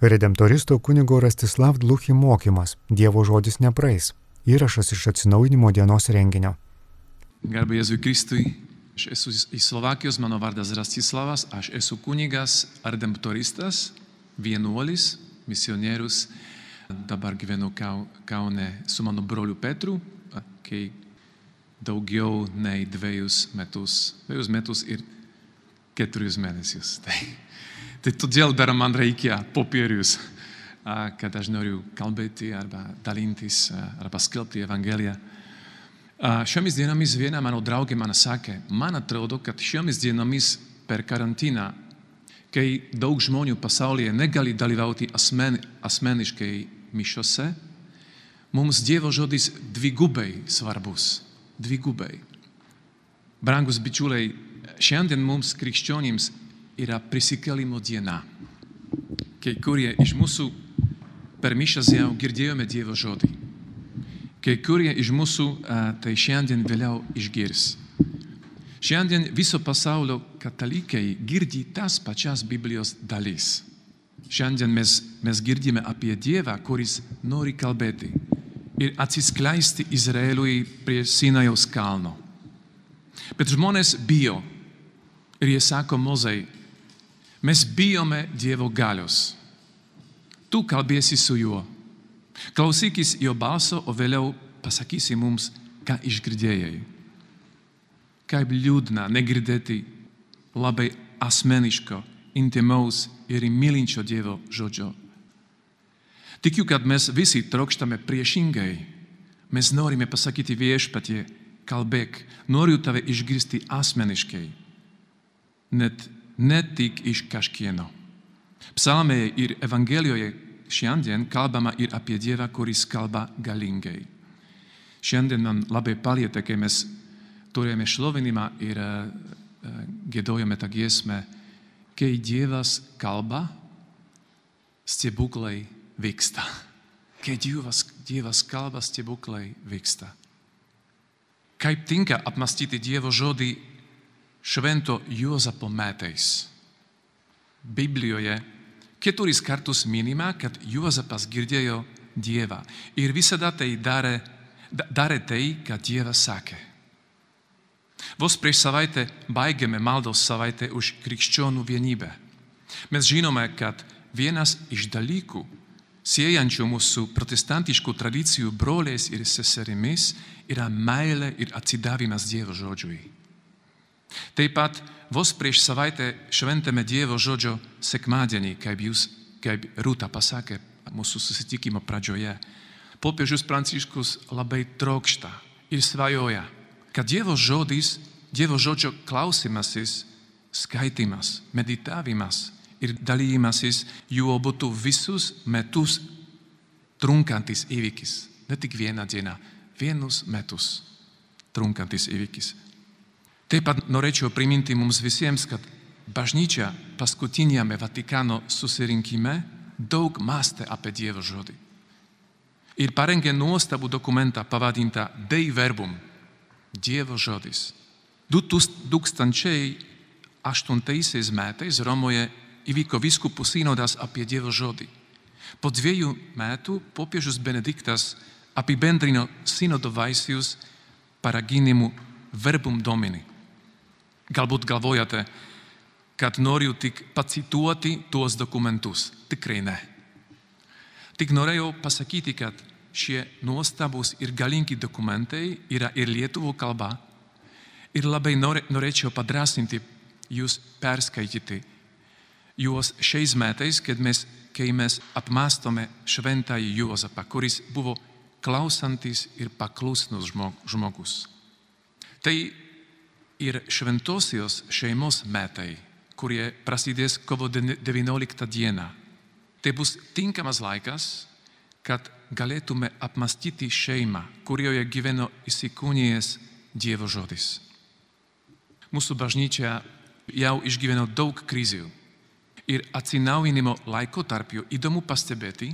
Redemptoristo kunigo Rastislav Dluchi mokymas Dievo žodis nepraeis. Įrašas iš atsinaujinimo dienos renginio. Garbė Jėzui Kristui, aš esu iš Slovakijos, mano vardas Rastislavas, aš esu kunigas, redemptoristas, vienuolis, misionierius. Dabar gyvenu Kau- Kaune su mano broliu Petru, kai daugiau nei dviejus metus, dviejus metus ir keturis mėnesius. Tai, tai todėl dar man reikia popierius, a, kad aš noriu kalbėti arba dalintis a, arba skelbti Evangeliją. A, Šiomis dienomis viena mano draugė man sakė, man atrodo, kad šiomis dienomis per karantiną, kai daug žmonių pasaulyje negali dalyvauti asmen, asmeniškai mišiose, mums Dievo žodis dvigubai svarbus. Dvigubai. Brangus bičiuliai, šiandien mums krikščionims yra prisikėlimo diena. Kai kurie iš mūsų per mišas jau girdėjome Dievo žodį. Kai kurie iš mūsų tai šiandien vėliau išgirs. Šiandien viso pasaulio katalikai girdi tas pačias Biblijos dalis. Šiandien mes, mes girdime apie Dievą, kuris nori kalbėti ir atsiskleisti Izraeliui prie Sinajaus kalno. Bet žmonės bijo ir jie sako Mozai, mes bijome Dievo galios. Tu kalbėsi su juo. Klausykis jo balso, o vėliau pasakysi mums, ką išgirdėjai. Kaip liūdna negirdėti labai asmeniško, intimaus ir mylinčio Dievo žodžio. Tikiu, kad mes visi trokštame priešingai. Mes norime pasakyti viešpatie, kalbėk, noriu tave išgirsti asmeniškai, net ne tik iš kažkieno. Psalmėje ir Evangelijoje šiandien kalbama ir apie Dievą, kuris kalba galingai. Šiandien man labai palietė, kai mes turėjome šlovinimą ir uh, uh, gėdojome tą giesmę, kai Dievas kalba, stebuklai vyksta. Kai Dievas, Dievas kalba, stebuklai vyksta. Kaip tinka apmastyti Dievo žodį švento Juozapo metais. Biblijoje keturis kartus minima, kad Juozapas girdėjo Dievą ir visada tai darė, darė tai, ką Dievas sakė. Vos prieš savaitę baigėme maldos savaitę už krikščionų vienybę. Mes žinome, kad vienas iš dalykų, siejančių mūsų protestantiškų tradicijų broliais ir seserimis, yra meilė ir atsidavimas Dievo žodžiui. Taip pat vos prieš savaitę šventėme Dievo žodžio sekmadienį, kaip jūs, kaip Rūta pasakė mūsų susitikimo pradžioje. Popiežius Pranciškus labai trokšta ir svajoja, kad Dievo žodis, Dievo žodžio klausimasis, skaitimas, meditavimas ir dalymasis juo būtų visus metus trunkantis įvykis. Ne tik vieną dieną, vienus metus trunkantis įvykis. Taip pat norėčiau priminti mums visiems, kad bažnyčia paskutinėme Vatikano susirinkime daug mąstė apie Dievo žodį. Ir parengė nuostabų dokumentą pavadintą Dei Verbum - Dievo žodis. 2008 metais Romoje įvyko viskupų sinodas apie Dievo žodį. Po dviejų metų popiežius Benediktas apibendrino sinodo vaisius paraginimu Verbum Domini. Galbūt galvojate, kad noriu tik pacituoti tuos dokumentus. Tikrai ne. Tik norėjau pasakyti, kad šie nuostabus ir galingi dokumentai yra ir lietuvų kalba. Ir labai norė, norėčiau padrasinti jūs perskaityti juos šiais metais, kad mes, kai mes apmastome šventąjį Juozapą, kuris buvo klausantis ir paklusnus žmogus. Tai ir šventosios šeimos metai, kurie prasidės kovo 19 dieną. Tai bus tinkamas laikas, kad galėtume apmastyti šeimą, kurioje gyveno įsikūnijęs Dievo žodis. Mūsų bažnyčia jau išgyveno daug krizių ir atsinaujinimo laikotarpiu įdomu pastebėti,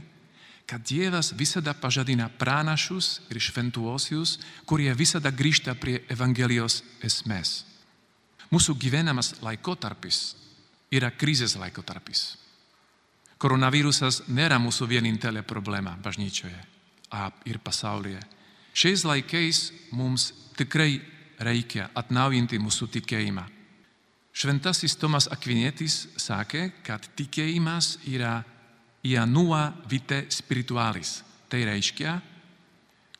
kad Dievas visada pažadina pranašus ir šventuosius, kurie visada grįžta prie Evangelijos esmės. Mūsų gyvenamas laikotarpis yra krizės laikotarpis. Koronavírusas nėra mūsų vienintelė problema bažnyčioje ir pasaulyje. Šiais laikais mums tikrai reikia atnaujinti mūsų tikėjimą. Šventasis Tomas Akvinietis sakė, kad tikėjimas yra ianua vite spiritualis. Tai reiškia,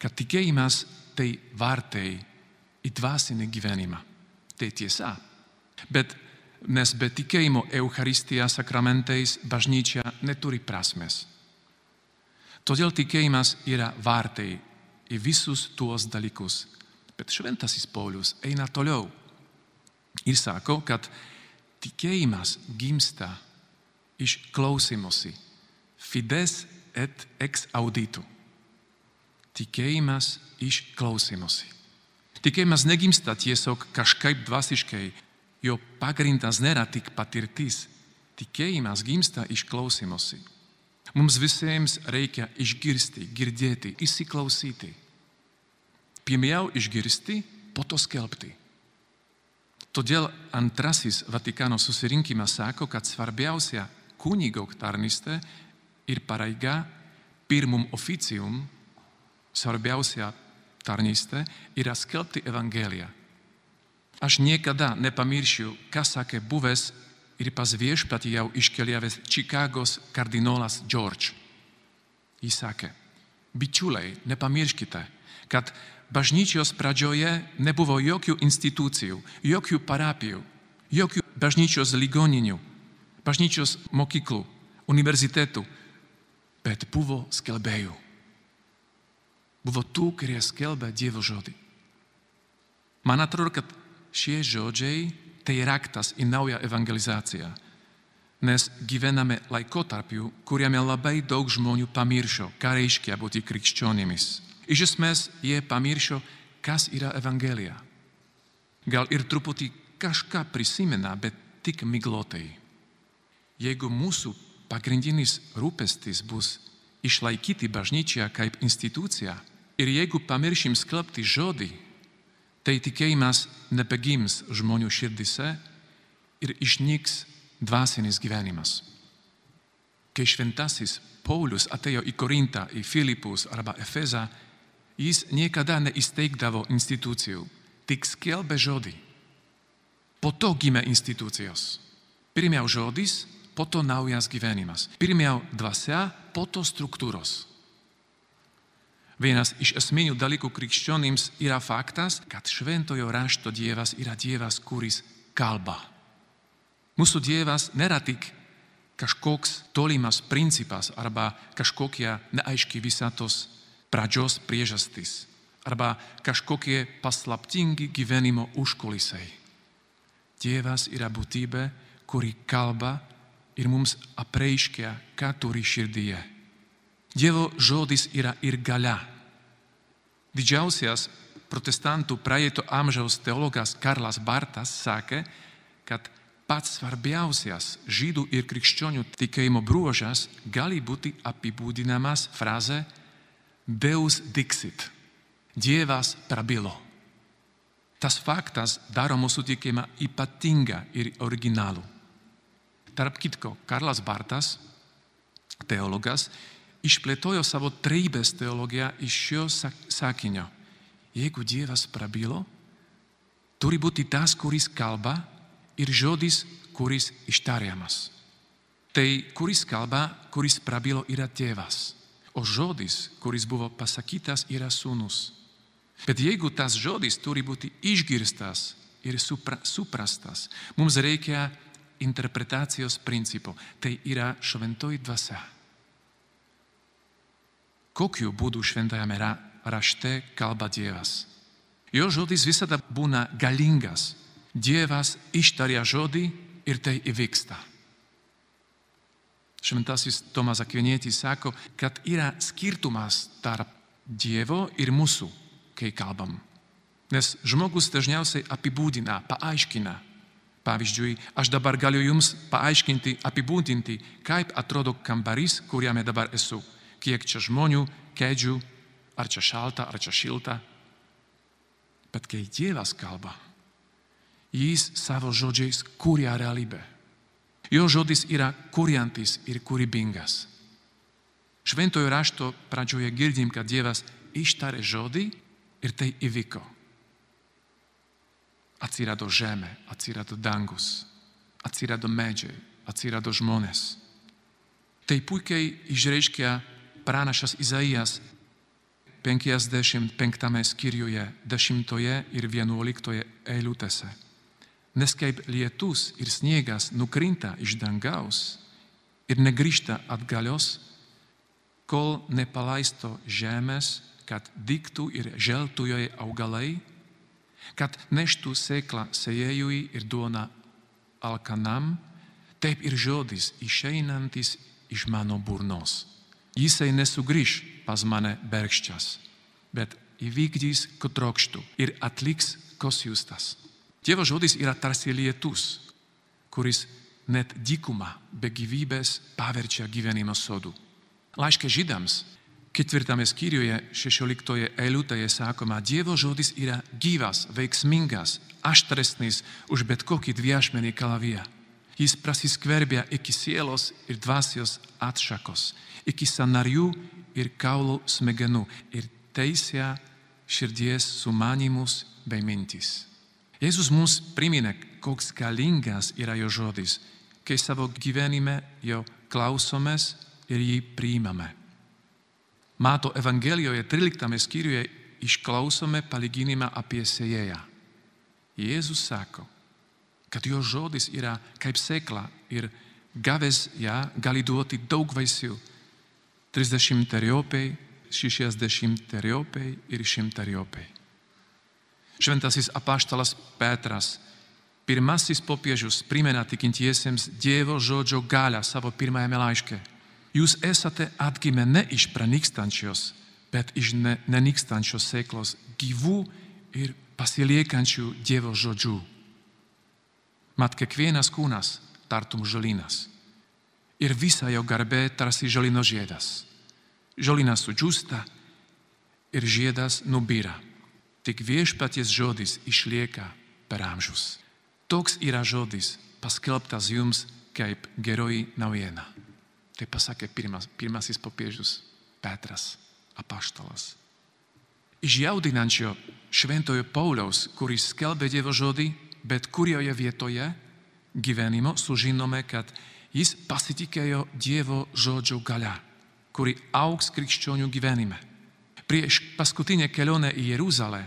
kad tikėjimas tai vartai į dvasinį gyvenimą. Tai tiesa. Bet nes be tikėjimo Eucharistija sakramentais bažnyčia neturi prasmės. Todėl tikėjimas yra vartai į visus tuos dalykus. Bet šventasis Paulius eina toliau ir sako, kad tikėjimas gimsta iš klausimosi. Fides et ex auditu. Tikėjimas iš klausimosi. Tikėjimas negimsta tiesiog kažkaip dvasiškai, jo pagrindas nėra tik patirtis. Tikėjimas gimsta iš klausimosi. Mums visiems reikia išgirsti, girdėti, įsiklausyti. Pirmiau išgirsti, po to skelbti. Todėl antrasis Vatikano susirinkimas sako, kad svarbiausia kunigo tarnystė ir pareiga pirmum oficium, svarbiausia tarnystė yra skelbti Evangeliją. Aš niekada nepamiršiu, ką sakė buvęs ir pas viešpatį jau iškeliavęs Čikagos kardinolas George. Jis sakė, bičiuliai, nepamirškite, kad bažnyčios pradžioje nebuvo jokių institucijų, jokių parapijų, jokių bažnyčios ligoninių, bažnyčios mokyklų, universitetų, bet buvo skelbėjų. Buvo tų, kurie skelbė Dievo žodį. Man atrodo, kad šie žodžiai tai raktas į naują evangelizaciją. Nes gyvename laikotarpiu, kuriame labai daug žmonių pamiršo, ką reiškia būti krikščionimis. Iš esmės, jie pamiršo, kas yra Evangelija. Gal ir truputį kažką prisimena, bet tik miglotai. Jeigu mūsų pagrindinis rūpestis bus išlaikyti bažnyčią kaip instituciją ir jeigu pamiršim skelbti žodį, tai tikėjimas nebegims žmonių širdise ir išnyks dvasinis gyvenimas. Kai šventasis Paulius atėjo į Korintą, į Filipus arba Efezą, jis niekada neįsteigdavo institucijų, tik skelbė žodį. Po to gimė institucijos. Pirmiau žodis, po to naujas gyvenimas. Pirmiau dvasia, po to struktūros. Vienas iš esminių dalykų krikščionims yra faktas, kad šventojo rašto Dievas yra Dievas, kuris kalba. Mūsų Dievas nėra tik kažkoks tolimas principas arba kažkokia neaiški visatos pradžios priežastis arba kažkokie paslaptingi gyvenimo užkulisiai. Dievas yra būtybė, kuri kalba ir mums apreiškia, ką turi širdyje. Dievo žodis yra ir galia. Didžiausias protestantų praeito amžiaus teologas Karlas Bartas sakė, kad pats svarbiausias žydų ir krikščionių tikėjimo bruožas gali būti apibūdinamas fraze Deus dixit. Dievas prabilo. Tas faktas daro mūsų tikėjimą ypatingą ir originalų. Tarp kitko, Karlas Bartas, teologas, išplėtojo savo treibės teologiją iš šio sakinio. Jeigu Dievas prabilo, turi būti tas, kuris kalba ir žodis, kuris ištariamas. Tai kuris kalba, kuris prabilo yra tėvas, o žodis, kuris buvo pasakytas, yra sūnus. Bet jeigu tas žodis turi būti išgirstas ir supra, suprastas, mums reikia interpretacijos principo. Tai yra šventoji dvasia kokiu būdu šventajame rašte kalba Dievas. Jo žodis visada būna galingas. Dievas ištaria žodį ir tai įvyksta. Šventasis Tomas Akvinietis sako, kad yra skirtumas tarp Dievo ir mūsų, kai kalbam. Nes žmogus dažniausiai apibūdina, paaiškina. Pavyzdžiui, aš dabar galiu jums paaiškinti, apibūdinti, kaip atrodo kambarys, kuriame dabar esu kiek čia žmonių, kėdžių, ar čia šalta, ar čia šilta. Bet kai Dievas kalba, jis savo žodžiais kūrė realybę. Jo žodis yra kuriantis ir kūrybingas. Šventojo rašto pradžioje girdim, kad Dievas ištarė žodį ir tai įvyko. Atsirado žemė, atsirado dangus, atsirado medžiai, atsirado žmonės. Tai puikiai išreiškia pranašas Izaijas 55 skyriuje, 10 ir 11 eilutėse. Nes kaip lietus ir sniegas nukrinta iš dangaus ir negrįžta atgalios, kol nepalaisto žemės, kad diktų ir želtų joje augalai, kad neštų sėklą sėjėjui ir duona alkanam, taip ir žodis išeinantis iš mano burnos. Jisai nesugrįž pas mane bergščias, bet įvykdys, ko trokštų ir atliks, ko siūstas. Dievo žodis yra tarsi lietus, kuris net dykumą be gyvybės paverčia gyvenimo sodu. Laiške žydams, ketvirtame skyriuje, šešiolikttoje eilutėje sakoma, Dievo žodis yra gyvas, veiksmingas, aštresnis už bet kokį dviašmenį kalaviją. Jis prasiskverbia iki sielos ir dvasios atšakos, iki sanarių ir kaulų smegenų ir teisė širdies sumanimus bei mintis. Jėzus mums priminė, koks galingas yra jo žodis, kai savo gyvenime jo klausomės ir jį priimame. Mato Evangelijoje 13 skyriuje išklausome palyginimą apie sėjėją. Jėzus sako, kad jo žodis yra kaip sėkla ir gavęs ją gali duoti daug vaisių. 30 teriopai, 60 teriopai ir 100 teriopai. Šventasis apaštalas Petras, pirmasis popiežius, primena tikintiesiems Dievo žodžio galę savo pirmajame laiške. Jūs esate atgimę ne iš pranykstančios, bet iš ne, nenykstančios sėklos gyvų ir pasiliekančių Dievo žodžių. Mat kiekvienas kūnas tartum žolynas. Ir visa jo garbė tarsi žolino žiedas. Žolinas sudžiūsta ir žiedas nubyra. Tik viešpaties žodis išlieka per amžius. Toks yra žodis paskelbtas jums kaip geroji naujiena. Tai pasakė pirmas, pirmasis popiežius Petras, apaštalas. Iš jaudinančio šventojo Pauliaus, kuris skelbė Dievo žodį, bet kurioje vietoje gyvenimo sužinome, kad jis pasitikėjo Dievo žodžio gale, kuri auks krikščionių gyvenime. Prieš paskutinę kelionę į Jeruzalę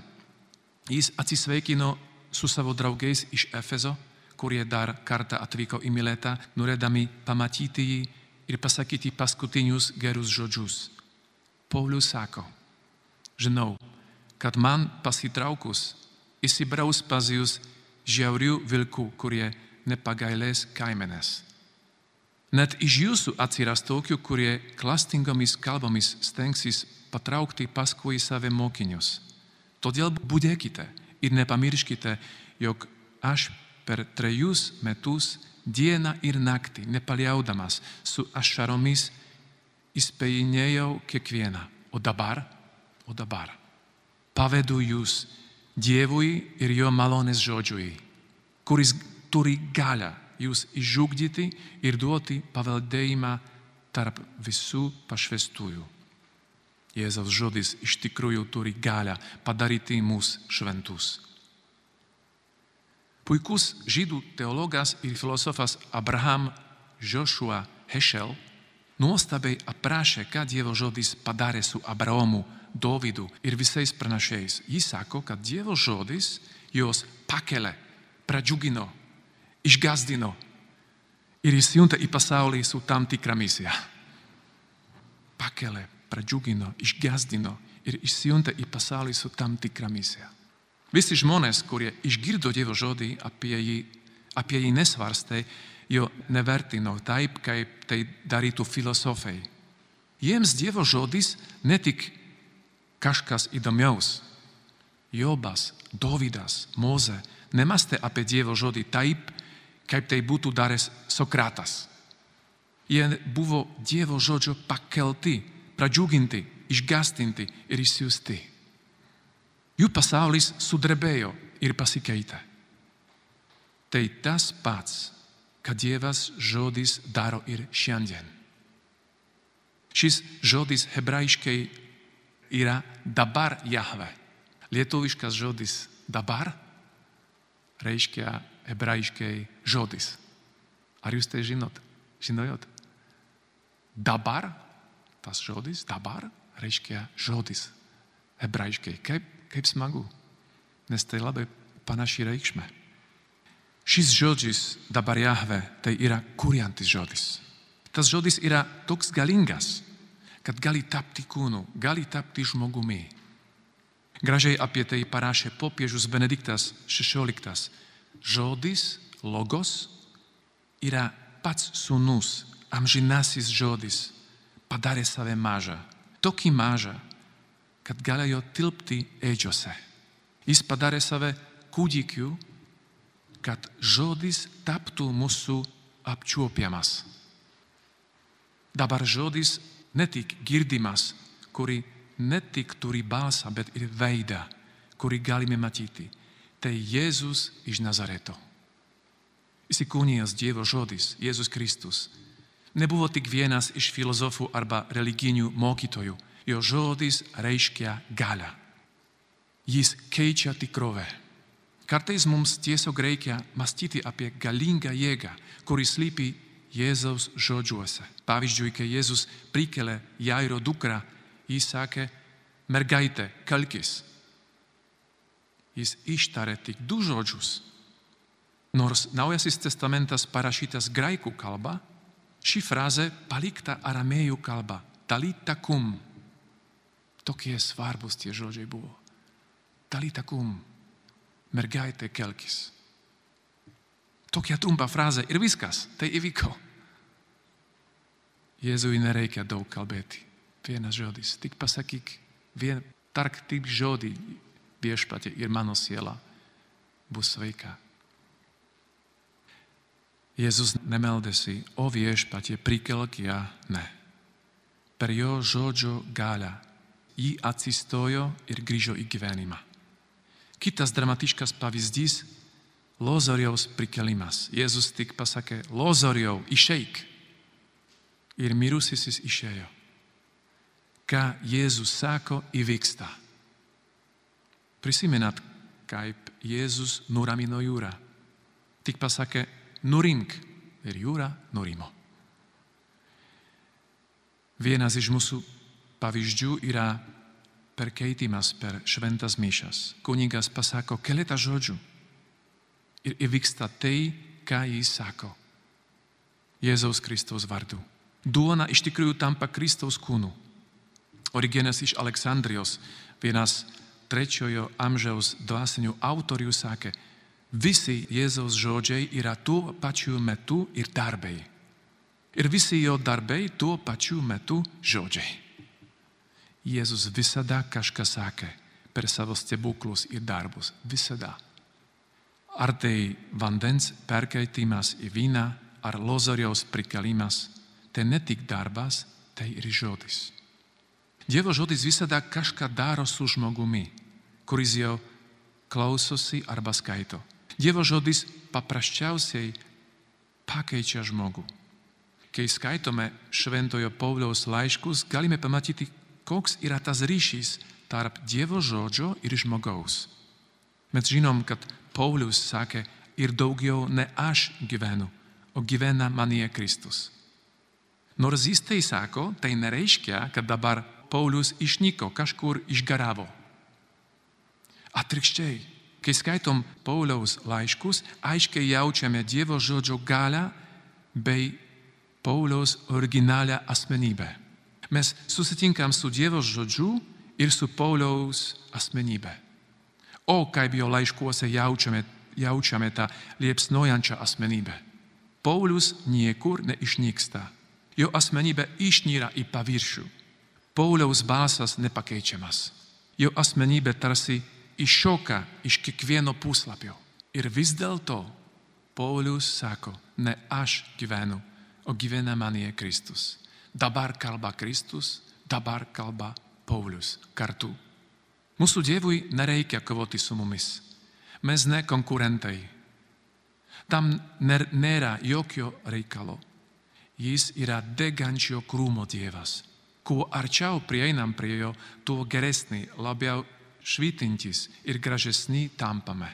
jis atsisveikino su savo draugais iš Efezo, kurie dar kartą atvyko į Miletą, norėdami pamatyti jį ir pasakyti paskutinius gerus žodžius. Paulius sako, žinau, kad man pasitraukus įsibraus pas jūs žiaurių vilkų, kurie nepagailės kaimenės. Net iš jūsų atsiras tokių, kurie klastingomis kalbomis stengsis patraukti paskui save mokinius. Todėl būdėkite ir nepamirškite, jog aš per trejus metus dieną ir naktį, nepaliaudamas su ašaromis, įspėjinėjau kiekvieną. O dabar, o dabar, pavedu jūs Dievui ir jo malonės žodžiui, kuris turi galę jūs išžugdyti ir duoti paveldėjimą tarp visų pašvestųjų. Jėzaus žodis iš tikrųjų turi galę padaryti mus šventus. Puikus žydų teologas ir filosofas Abraham Joshua Heschel nuostabiai aprašė, ką Dievo žodis padarė su Abraomu Dovydu ir visais pranašėjais. Jis sako, kad Dievo žodis juos pakelia, pradžiugino, išgazdino ir įsijunta į pasaulį su tam tikra misija. Pakelia, pradžiugino, išgazdino ir įsijunta į pasaulį su tam tikra misija. Visi žmonės, kurie išgirdo Dievo žodį, apie jį, apie jį nesvarstė, jo nevertino taip, kaip tai darytų filosofai. Jiems Dievo žodis ne tik kažkas įdomiaus. Jobas, Dovydas, Moze nemastė apie Dievo žodį taip, kaip tai būtų daręs Sokratas. Jie buvo Dievo žodžio pakelti, pradžiuginti, išgastinti ir išsiųsti. Jų pasaulis sudrebėjo ir pasikeitė. Tai tas pats, kad Dievas žodis daro ir šiandien. Šis žodis hebrajiškai yra dabar Jahve. Lietuviškas žodis dabar reiškia hebrajiškai žodis. Ar jūs tai žinot? Žinojot? Dabar, tas žodis, dabar reiškia žodis hebrajiškai. Kaip, kaip smagu, nes tai labai panaši reikšmė. Šis žodis dabar Jahve tai yra kuriantis žodis. Tas žodis yra toks galingas, kad gali tapti kūnu, gali tapti žmogumi. Gražiai apie tai parašė popiežius Benediktas XVI. Žodis, logos, yra pats sūnus, amžinasis žodis, padarė save mažą. Tokį mažą, kad galėjo tilpti ėdžiose. Jis padarė save kūdikiu, kad žodis taptų mūsų apčiuopiamas. Dabar žodis ne tik girdimas, kuri ne tik turi balsą, bet ir veidą, kurį galime matyti. Tai Jėzus iš Nazareto. Įsikūnijęs Dievo žodis, Jėzus Kristus, nebuvo tik vienas iš filozofų arba religinių mokytojų. Jo žodis reiškia galę. Jis keičia tikrovę. Kartais mums tiesiog reikia mąstyti apie galingą jėgą, kuri slypi Jėzaus žodžiuose. Pavyzdžiui, kai Jėzus prikelia Jairo dukrą, jis sakė, mergaitė, kalkis. Jis ištarė tik du žodžius. Nors Naujasis testamentas parašytas graikų kalba, ši frazė palikta aramėjų kalba. Talita kum. Tokie svarbus tie žodžiai buvo. Talita kum. Mergaitė, kelkis. Tokia trumpa frazė ir viskas, tai įvyko. Jėzui nereikia daug kalbėti. Vienas žodis, tik pasakyk, vien, tark tik žodį viešpatie ir mano siela bus sveika. Jėzus nemeldėsi, o viešpatie, prikelk ne. Per jo žodžio galę jį atsistojo ir grįžo į gyvenimą. Kitas dramatiškas pavyzdys Lozoriaus prikelimas. Jėzus tik pasakė, Lozoriau, išeik. Ir mirusysis išėjo. Ką Jėzus sako, įvyksta. Prisimenat, kaip Jėzus nuramino jūrą. Tik pasakė, nurink. Ir jūra nurimo. Vienas iš mūsų pavyzdžių yra perkeitimas per šventas mišas. Kunigas pasako keletą žodžių ir įvyksta tai, ką jis sako. Jėzaus Kristaus vardu. Duona iš tikrųjų tampa Kristaus kūnu. Origenas iš Aleksandrijos, vienas trečiojo amžiaus dvasinių autorių sakė, visi Jėzaus žodžiai yra tuo pačiu metu ir darbai. Ir visi jo darbai tuo pačiu metu žodžiai. Jėzus visada kažką sakė per savo stebuklus ir darbus. Visada. Ar tai vandens perkeitimas į vyną, ar lozoriaus prikelimas, tai ne tik darbas, tai ir žodis. Dievo žodis visada kažką daro su žmogumi, kuris jau klausosi arba skaito. Dievo žodis paprasčiausiai pakeičia žmogų. Kai skaitome Šventojo Pauliaus laiškus, galime pamatyti, koks yra tas ryšys tarp Dievo žodžio ir žmogaus. Mes žinom, kad Paulius sakė, ir daugiau ne aš gyvenu, o gyvena manie Kristus. Nors jis tai sako, tai nereiškia, kad dabar Paulius išnyko, kažkur išgaravo. Atvirkščiai, kai skaitom Pauliaus laiškus, aiškiai jaučiame Dievo žodžio galę bei Pauliaus originalią asmenybę. Mes susitinkam su Dievo žodžiu ir su Pauliaus asmenybė. O kaip jo laiškuose jaučiame, jaučiame tą liepsnojančią asmenybę. Paulius niekur neišnyksta. Jo asmenybė išnyra į paviršių. Pauliaus balsas nepakeičiamas. Jo asmenybė tarsi iššoka iš kiekvieno puslapio. Ir vis dėlto Paulius sako, ne aš gyvenu, o gyvena manie Kristus. Dabar kalba Kristus, dabar kalba Paulius kartu. Mūsų Dievui nereikia kovoti su mumis. Mes ne konkurentai. Tam nėra jokio reikalo. Jis yra degančio krūmo dievas. Kuo arčiau prieinam prie jo, tuo geresnį, labiau švytintis ir gražesnį tampame.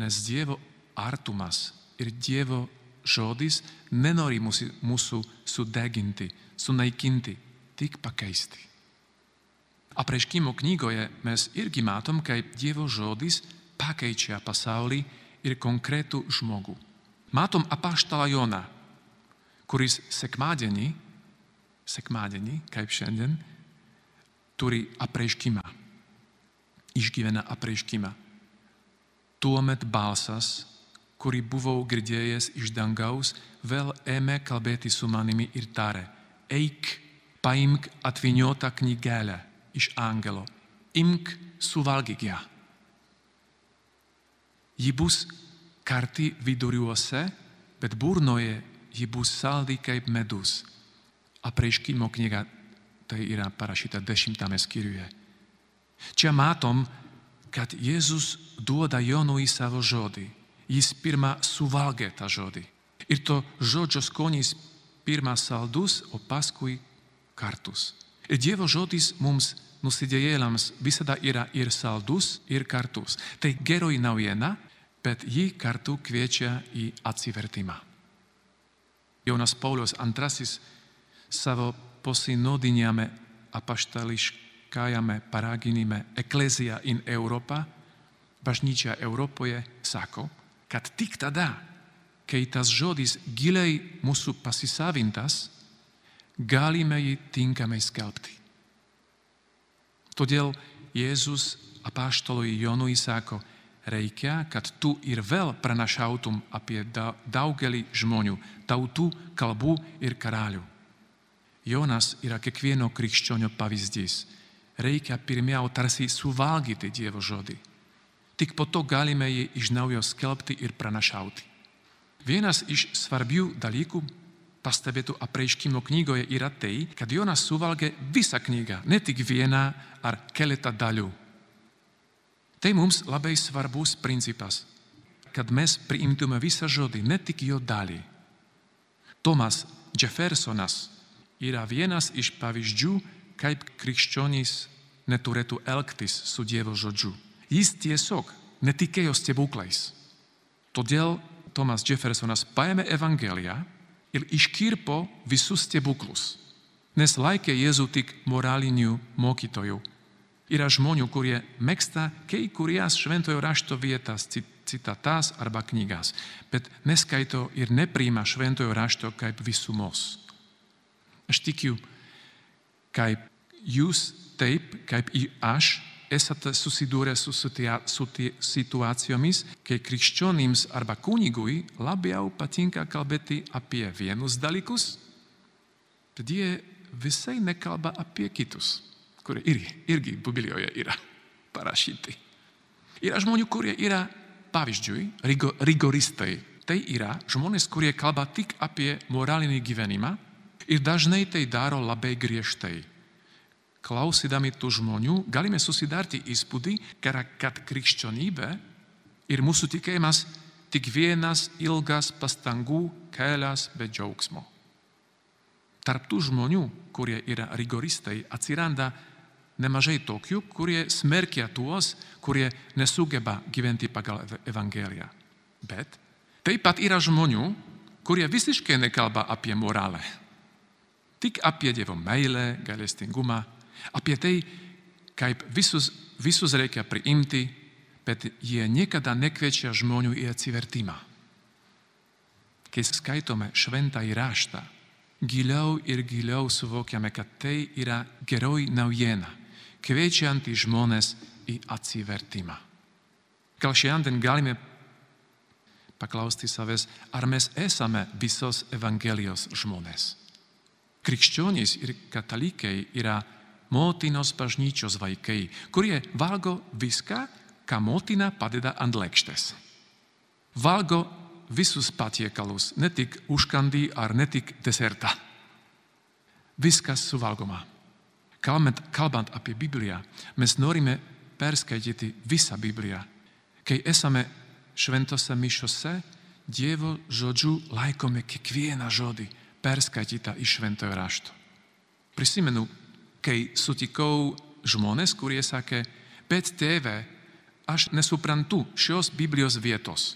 Nes Dievo artumas ir Dievo žodis nenori mūsų sudeginti, sunaikinti, tik pakeisti. Apreiškimo knygoje mes irgi matom, kaip Dievo žodis pakeičia pasaulį ir konkretų žmogų. Matom apaštalą Joną, kuris sekmadienį, sekmadienį, kaip šiandien, turi apreiškimą, išgyvena apreiškimą. Tuomet balsas, kurį buvau girdėjęs iš dangaus, vėl ėmė kalbėti su manimi ir tarė, eik, paimk atviniotą knygelę iš angelo, imk, suvalgyk ją. Ji bus karti viduriuose, bet burnoje ji bus saldi kaip medus. Apreiškimo knyga tai yra parašyta dešimtame skyriuje. Čia matom, kad Jėzus duoda Jonui savo žodį. Jis pirmą suvalgė tą žodį. Ir to žodžio skonis pirmą saldus, o paskui kartus. Ir Dievo žodis mums nusidėjėlams visada yra ir saldus, ir kartus. Tai geroji naujiena, bet ji kartu kviečia į atsivertimą. Jonas Paulius II savo posinodiniame apaštališkajame paraginime Ecclesia in Europa, bažnyčia Europoje, sako, kad tik tada, kai tas žodis giliai mūsų pasisavintas, galime jį tinkamai skelbti. Todėl Jėzus apaštalui Jonui sako, reikia, kad tu ir vėl pranašautum apie daugelį žmonių, tautų, kalbų ir karalių. Jonas yra kiekvieno krikščionio pavyzdys. Reikia pirmiau tarsi suvalgyti Dievo žodį. Tik po to galime jį iš naujo skelbti ir pranašauti. Vienas iš svarbių dalykų pastebėtų apreiškimo knygoje yra tai, kad Jonas suvalgė visą knygą, ne tik vieną ar keletą dalių. Tai mums labai svarbus principas, kad mes priimtume visą žodį, ne tik jo dalį. Tomas Jeffersonas yra vienas iš pavyzdžių, kaip krikščionys neturėtų elgtis su Dievo žodžiu. Jis tiesiog netikėjo stebuklais. Todėl Tomas Jeffersonas paėmė Evangeliją ir iškirpo visus stebuklus, nes laikė Jėzų tik moraliniu mokytoju Yra žmonių, kurie mėgsta kai kurias šventojo rašto vietas, citatas arba knygas, bet neskaito ir nepriima šventojo rašto kaip visumos. Aš tikiu, kaip jūs taip, kaip ir aš, esate susidūrę su situacijomis, kai krikščionims arba kunigui labiau patinka kalbėti apie vienus dalykus, bet jie visai nekalba apie kitus kurie irgi, irgi Biblijoje yra parašyti. Yra žmonių, kurie yra, pavyzdžiui, rigoristai. Tai yra žmonės, kurie kalba tik apie moralinį gyvenimą ir dažnai tai daro labai griežtai. Klausydami tų žmonių galime susidarti įspūdį, kad krikščionybė ir mūsų tikėjimas tik vienas ilgas pastangų kelias be džiaugsmo. Tarp tų žmonių, kurie yra rigoristai, atsiranda nemažai tokių, kurie smerkia tuos, kurie nesugeba gyventi pagal Evangeliją. Bet taip pat yra žmonių, kurie visiškai nekalba apie moralę. Tik apie Dievo meilę, gailestingumą, apie tai, kaip visus, visus reikia priimti, bet jie niekada nekviečia žmonių į atsivertimą. Kai skaitome šventą įraštą, giliau ir giliau suvokiame, kad tai yra geroji naujiena kviečianti žmonės į atsivertimą. Gal šiandien galime paklausti savęs, ar mes esame visos Evangelijos žmonės. Krikščionys ir katalikai yra motinos bažnyčios vaikai, kurie valgo viską, ką motina padeda ant lėkštės. Valgo visus patiekalus, ne tik ar ne tik desertą. Viskas suvalgoma. Kalbant, kalbant apie Bibliją, mes norime perskaityti visą Bibliją. Kai esame šventose mišiose, Dievo žodžiu laikome kiekvieną žodį perskaitytą iš šventojo rašto. Prisimenu, kai sutikau žmonės, kurie sakė, bet tėve, aš nesuprantu šios Biblijos vietos.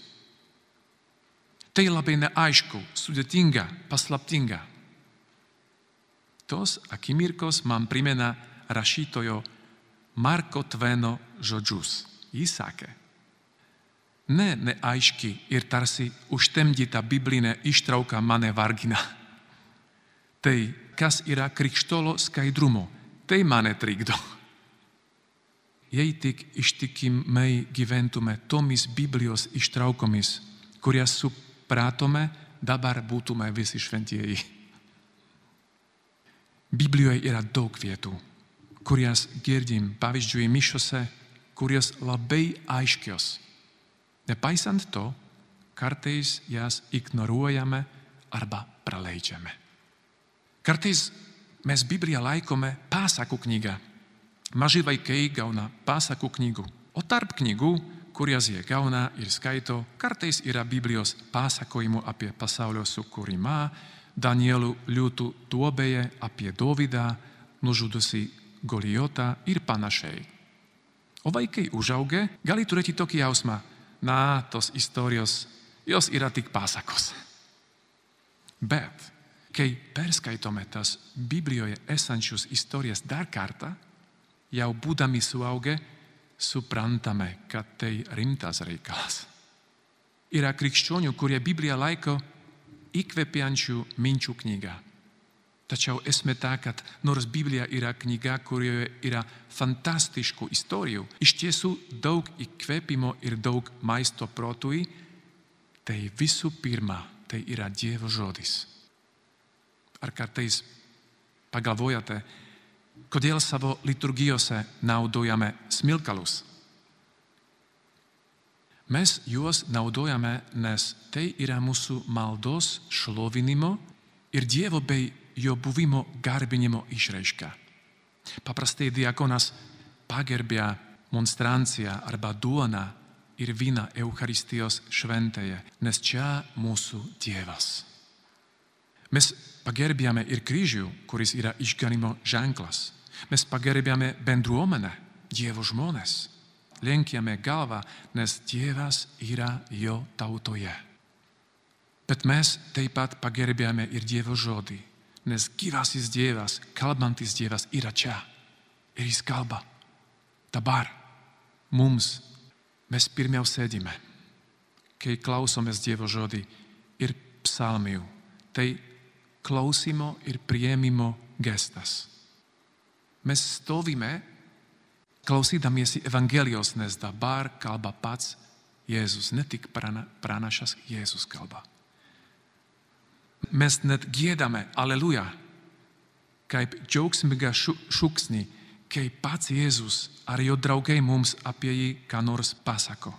Tai labai neaišku, sudėtinga, paslaptinga. Tos akimirkos man primena rašytojo Marko Tveno žodžius. Jis sakė, ne neaiški ir tarsi užtemdyta biblinė ištrauka mane vargina. Tai, kas yra krikštolo skaidrumo, tai mane trikdo. Jei tik ištikimai gyventume tomis Biblijos ištraukomis, kurias supratome, dabar būtume visi šventieji. Biblijoje yra daug vietų, kurias girdim, pavyzdžiui, mišiose, kurios labai aiškios. Nepaisant to, kartais jas ignoruojame arba praleidžiame. Kartais mes Bibliją laikome pasakų knygą. Maži vaikai gauna pasakų knygų, o tarp knygų, kurias jie gauna ir skaito, kartais yra Biblijos pasakojimų apie pasaulio sukūrimą, Danielų liūtų duobėje, apie Dovydą, nužudusi Goliotą ir panašiai. O vaikai užaugę gali turėti tokį jausmą, na, tos istorijos, jos yra tik pasakos. Bet kai perskaitome tas Biblijoje esančius istorijas dar kartą, jau būdami suaugę, suprantame, kad tai rimtas reikalas. Yra krikščionių, kurie Bibliją laiko įkvepiančių minčių knyga. Tačiau esmė ta, kad nors Biblija yra knyga, kurioje yra fantastiškų istorijų, iš tiesų daug įkvėpimo ir daug maisto protui, tai visų pirma, tai yra Dievo žodis. Ar kartais pagalvojate, kodėl savo liturgijose naudojame smilkalus? Mes juos naudojame, nes tai yra mūsų maldos šlovinimo ir Dievo bei jo buvimo garbinimo išraiška. Paprastai diakonas pagerbia monstranciją arba duoną ir vyną Eucharistijos šventėje, nes čia mūsų Dievas. Mes pagerbiame ir kryžių, kuris yra išganimo ženklas. Mes pagerbiame bendruomenę, Dievo žmonės lenkiame galvą, nes Dievas yra jo tautoje. Bet mes taip pat pagerbėme ir Dievo žodį, nes gyvasis Dievas, kalbantis Dievas yra čia. Ir jis kalba. Dabar mums mes pirmiau sėdime, kai klausomės Dievo žodį ir psalmių. Tai klausimo ir prieimimo gestas. Mes stovime klausydamiesi Evangelijos, nes dabar kalba pats Jėzus, ne tik prana, pranašas Jėzus kalba. Mes net gėdame aleluja, kaip džiaugsmingą šūksnį, kai pats Jėzus ar jo draugai mums apie jį ką nors pasako.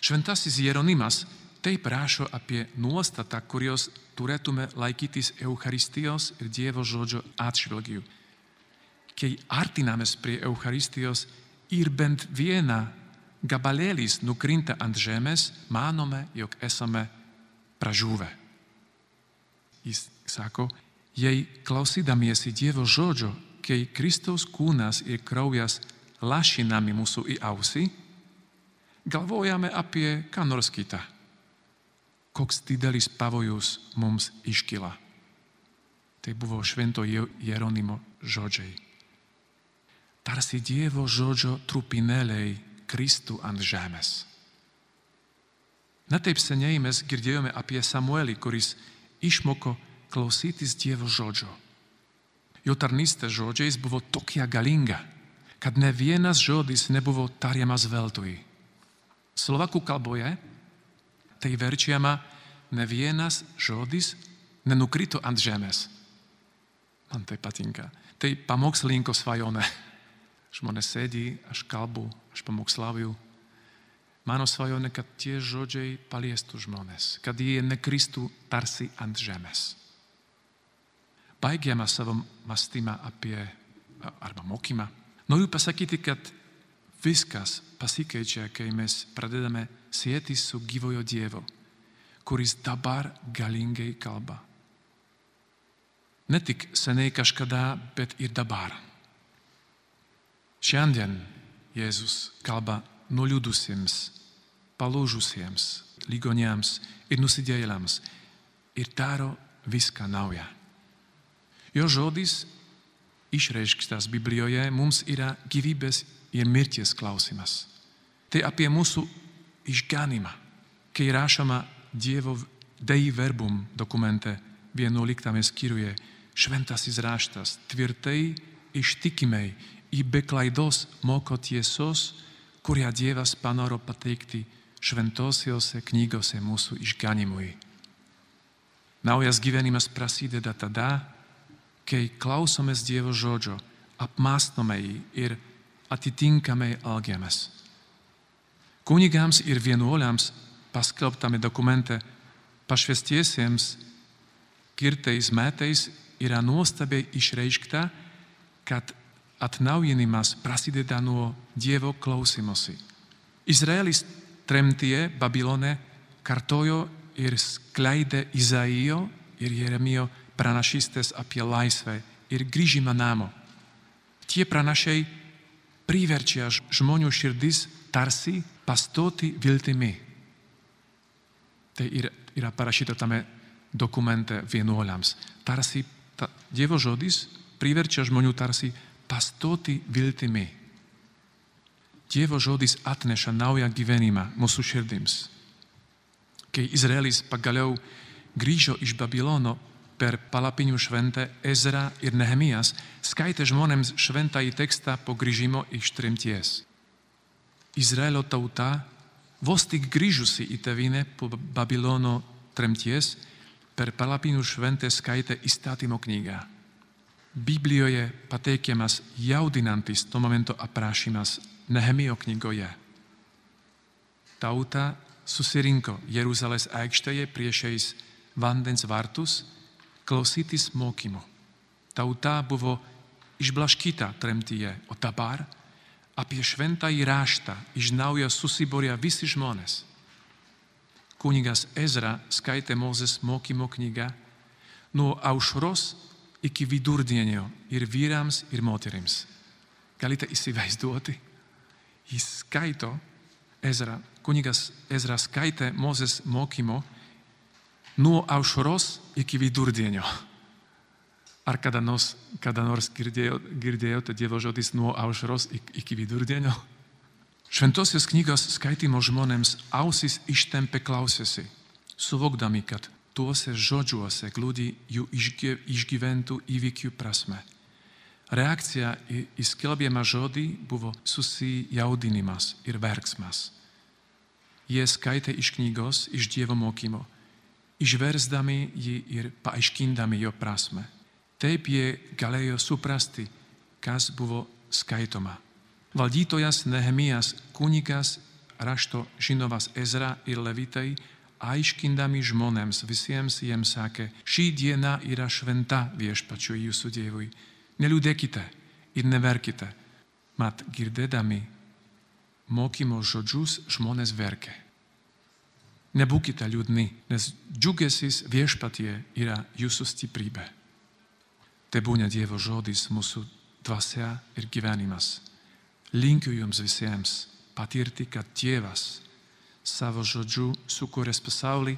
Šventasis Jeronimas taip rašo apie nuostatą, kurios turėtume laikytis Eucharistijos ir Dievo žodžio atšvilgių kai artinamės prie Eucharistijos ir bent viena gabalėlis nukrinta ant žemės, manome, jog esame pražuvę. Jis sako, jei klausydamiesi Dievo žodžio, kai Kristaus kūnas ir kraujas lašinami mūsų į ausį, galvojame apie ką nors kitą. Koks didelis pavojus mums iškyla. Tai buvo švento Jeronimo žodžiai tarsi Dievo žodžio trupinėliai kristų ant žemės. Netaip seniai mes girdėjome apie Samuelį, kuris išmoko klausytis Dievo žodžio. Jo tarnystė žodžiais buvo tokia galinga, kad ne vienas žodis nebuvo tariamas veltui. Slovakų kalboje tai verčiama ne vienas žodis nenukrito ant žemės. Man tai patinka. Tai pamokslinko svajonė. Žmonės sėdi, aš kalbu, aš pamokslauju. Mano svajone, kad tie žodžiai paliestų žmonės, kad jie nekristų tarsi ant žemės. Baigiama savo mąstymą apie, arba mokymą. Noriu pasakyti, kad viskas pasikeičia, kai mes pradedame sėti su gyvojo Dievo, kuris dabar galingai kalba. Ne tik seniai kažkada, bet ir dabar. Šiandien Jėzus kalba nuliūdusiems, palūžusiems, ligoniams ir nusidėjėliams ir daro viską naują. Jo žodis išreišktas Biblijoje mums yra gyvybės ir mirties klausimas. Tai apie mūsų išganimą, kai rašoma Dievo Dei Verbum dokumente 11 skyriuje šventasis raštas tvirtai ištikimai į be klaidos moko tiesos, kurią Dievas panoro pateikti šventosiose knygose mūsų išganimui. Naujas gyvenimas prasideda tada, kai klausomės Dievo žodžio, apmastome jį ir atitinkamai elgiamės. Kunigams ir vienuoliams paskelbtame dokumente pašvestiesiems kirtais metais yra nuostabiai išreikšta, kad atnaujinimas prasideda nuo Dievo klausimosi. Izraelis tremtyje Babilone kartojo ir skleidė Izaijo ir Jeremijo pranašystės apie laisvę ir grįžimą namo. Tie pranašiai priverčia žmonių širdis tarsi pastoti viltimi. Tai yra, yra parašyta tame dokumente vienuoliams. Tarsi ta, Dievo žodis priverčia žmonių tarsi pastoti viltimi. Dievo žodis atneša naują gyvenimą mūsų širdims. Kai Izraelis pagaliau grįžo iš Babilono per palapinių šventę Ezra ir Nehemijas, skaitė žmonėms šventąjį tekstą po grįžimo iš tremties. Izraelio tauta, vos tik grįžusi į tevinę po Babilono tremties, per palapinių šventę skaitė įstatymo knygą. Biblijoje pateikiamas jaudinantis to momento aprašymas Nehemijo knygoje. Tauta susirinko Jeruzalės aikštėje priešais vandens vartus klausytis mokymo. Tauta buvo išblaškyta tremtyje, o dabar apie šventąjį raštą iš naujo susiborė visi žmonės. Kunigas Ezra skaitė Mozės mokymo knygą nuo aušros iki vidurdienio ir vyrams, ir moterims. Galite įsivaizduoti? Jis skaito, Ezra, kunigas Ezra skaitė Mozės mokymo nuo aušros iki vidurdienio. Ar kada nors, kada nors girdėjo, girdėjote Dievo žodis nuo aušros iki vidurdienio? Šventosios knygos skaitimo žmonėms ausis ištempė klausėsi, suvokdami, kad tuose žodžiuose glūdi jų išgyventų įvykių prasme. Reakcija į, į skelbiamą žodį buvo susijaudinimas ir verksmas. Jie skaitė iš knygos, iš Dievo mokymo išversdami jį ir paaiškindami jo prasme. Taip jie galėjo suprasti, kas buvo skaitoma. Valdytojas Nehemijas, kunigas, rašto žinovas Ezra ir Levitai, aiškindami žmonėms visiems jiems sakė, šį dieną yra šventa viešpačiu jūsų Dievui. Neliūdėkite ir neverkite. Mat girdėdami mokymo žodžius žmonės verkė. Nebūkite liūdni, nes džiugesis viešpatie yra jūsų stiprybė. Te būna Dievo žodis mūsų dvasia ir gyvenimas. Linkiu jums visiems patirti, kad Dievas savo žodžiu sukūręs pasaulį,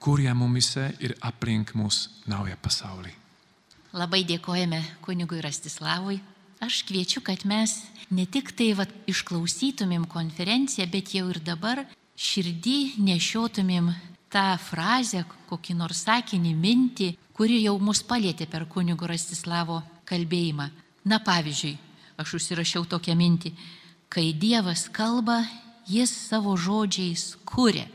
kuria mumise ir aplink mus naują pasaulį. Labai dėkojame kunigui Rastislavui. Aš kviečiu, kad mes ne tik tai vat, išklausytumėm konferenciją, bet jau ir dabar širdį nešiotumėm tą frazę, kokį nors sakinį, mintį, kuri jau mus palėtė per kunigo Rastislavo kalbėjimą. Na pavyzdžiui, aš užsirašiau tokią mintį, kai Dievas kalba, jis savo žodžiais kūrė.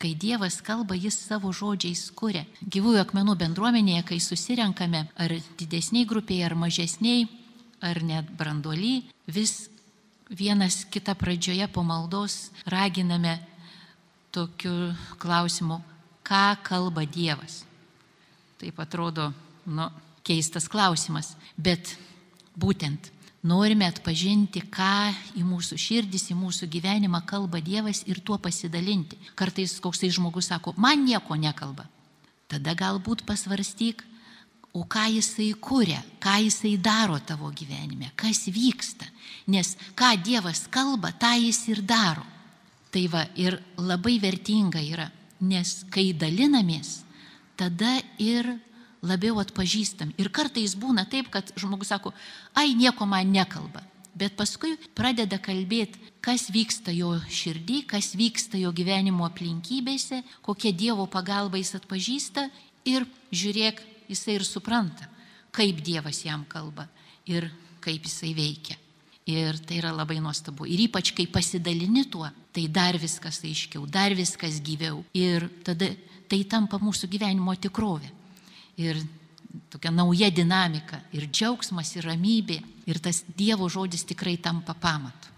Kai Dievas kalba, jis savo žodžiais kūrė. Gyvųjų akmenų bendruomenėje, kai susirenkame, ar didesniai grupiai, ar mažesniai, ar net branduoly, vis vienas kitą pradžioje po maldos raginame tokiu klausimu, ką kalba Dievas. Taip atrodo, nu, keistas klausimas, bet būtent Norime atpažinti, ką į mūsų širdis, į mūsų gyvenimą kalba Dievas ir tuo pasidalinti. Kartais koksai žmogus sako, man nieko nekalba. Tada galbūt pasvarstyk, o ką jisai kuria, ką jisai daro tavo gyvenime, kas vyksta. Nes ką Dievas kalba, tą jis ir daro. Tai va ir labai vertinga yra, nes kai dalinamės, tada ir labiau atpažįstam. Ir kartais būna taip, kad žmogus sako, ai nieko man nekalba. Bet paskui pradeda kalbėti, kas vyksta jo širdį, kas vyksta jo gyvenimo aplinkybėse, kokie Dievo pagalba jis atpažįsta ir žiūrėk, jisai ir supranta, kaip Dievas jam kalba ir kaip jisai veikia. Ir tai yra labai nuostabu. Ir ypač, kai pasidalini tuo, tai dar viskas aiškiau, dar viskas gyviau. Ir tada tai tampa mūsų gyvenimo tikrovė ir tokia nauja dinamika, ir džiaugsmas, ir ramybė, ir tas Dievo žodis tikrai tampa pamatu.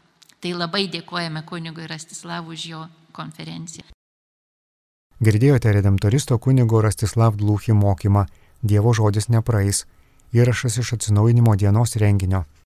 Tai labai dėkojame kunigui Rastislavui už jo konferenciją. Girdėjote redemptoristo kunigo Rastislav Dlūchį mokymą Dievo žodis nepraeis, įrašas iš atsinaujinimo dienos renginio.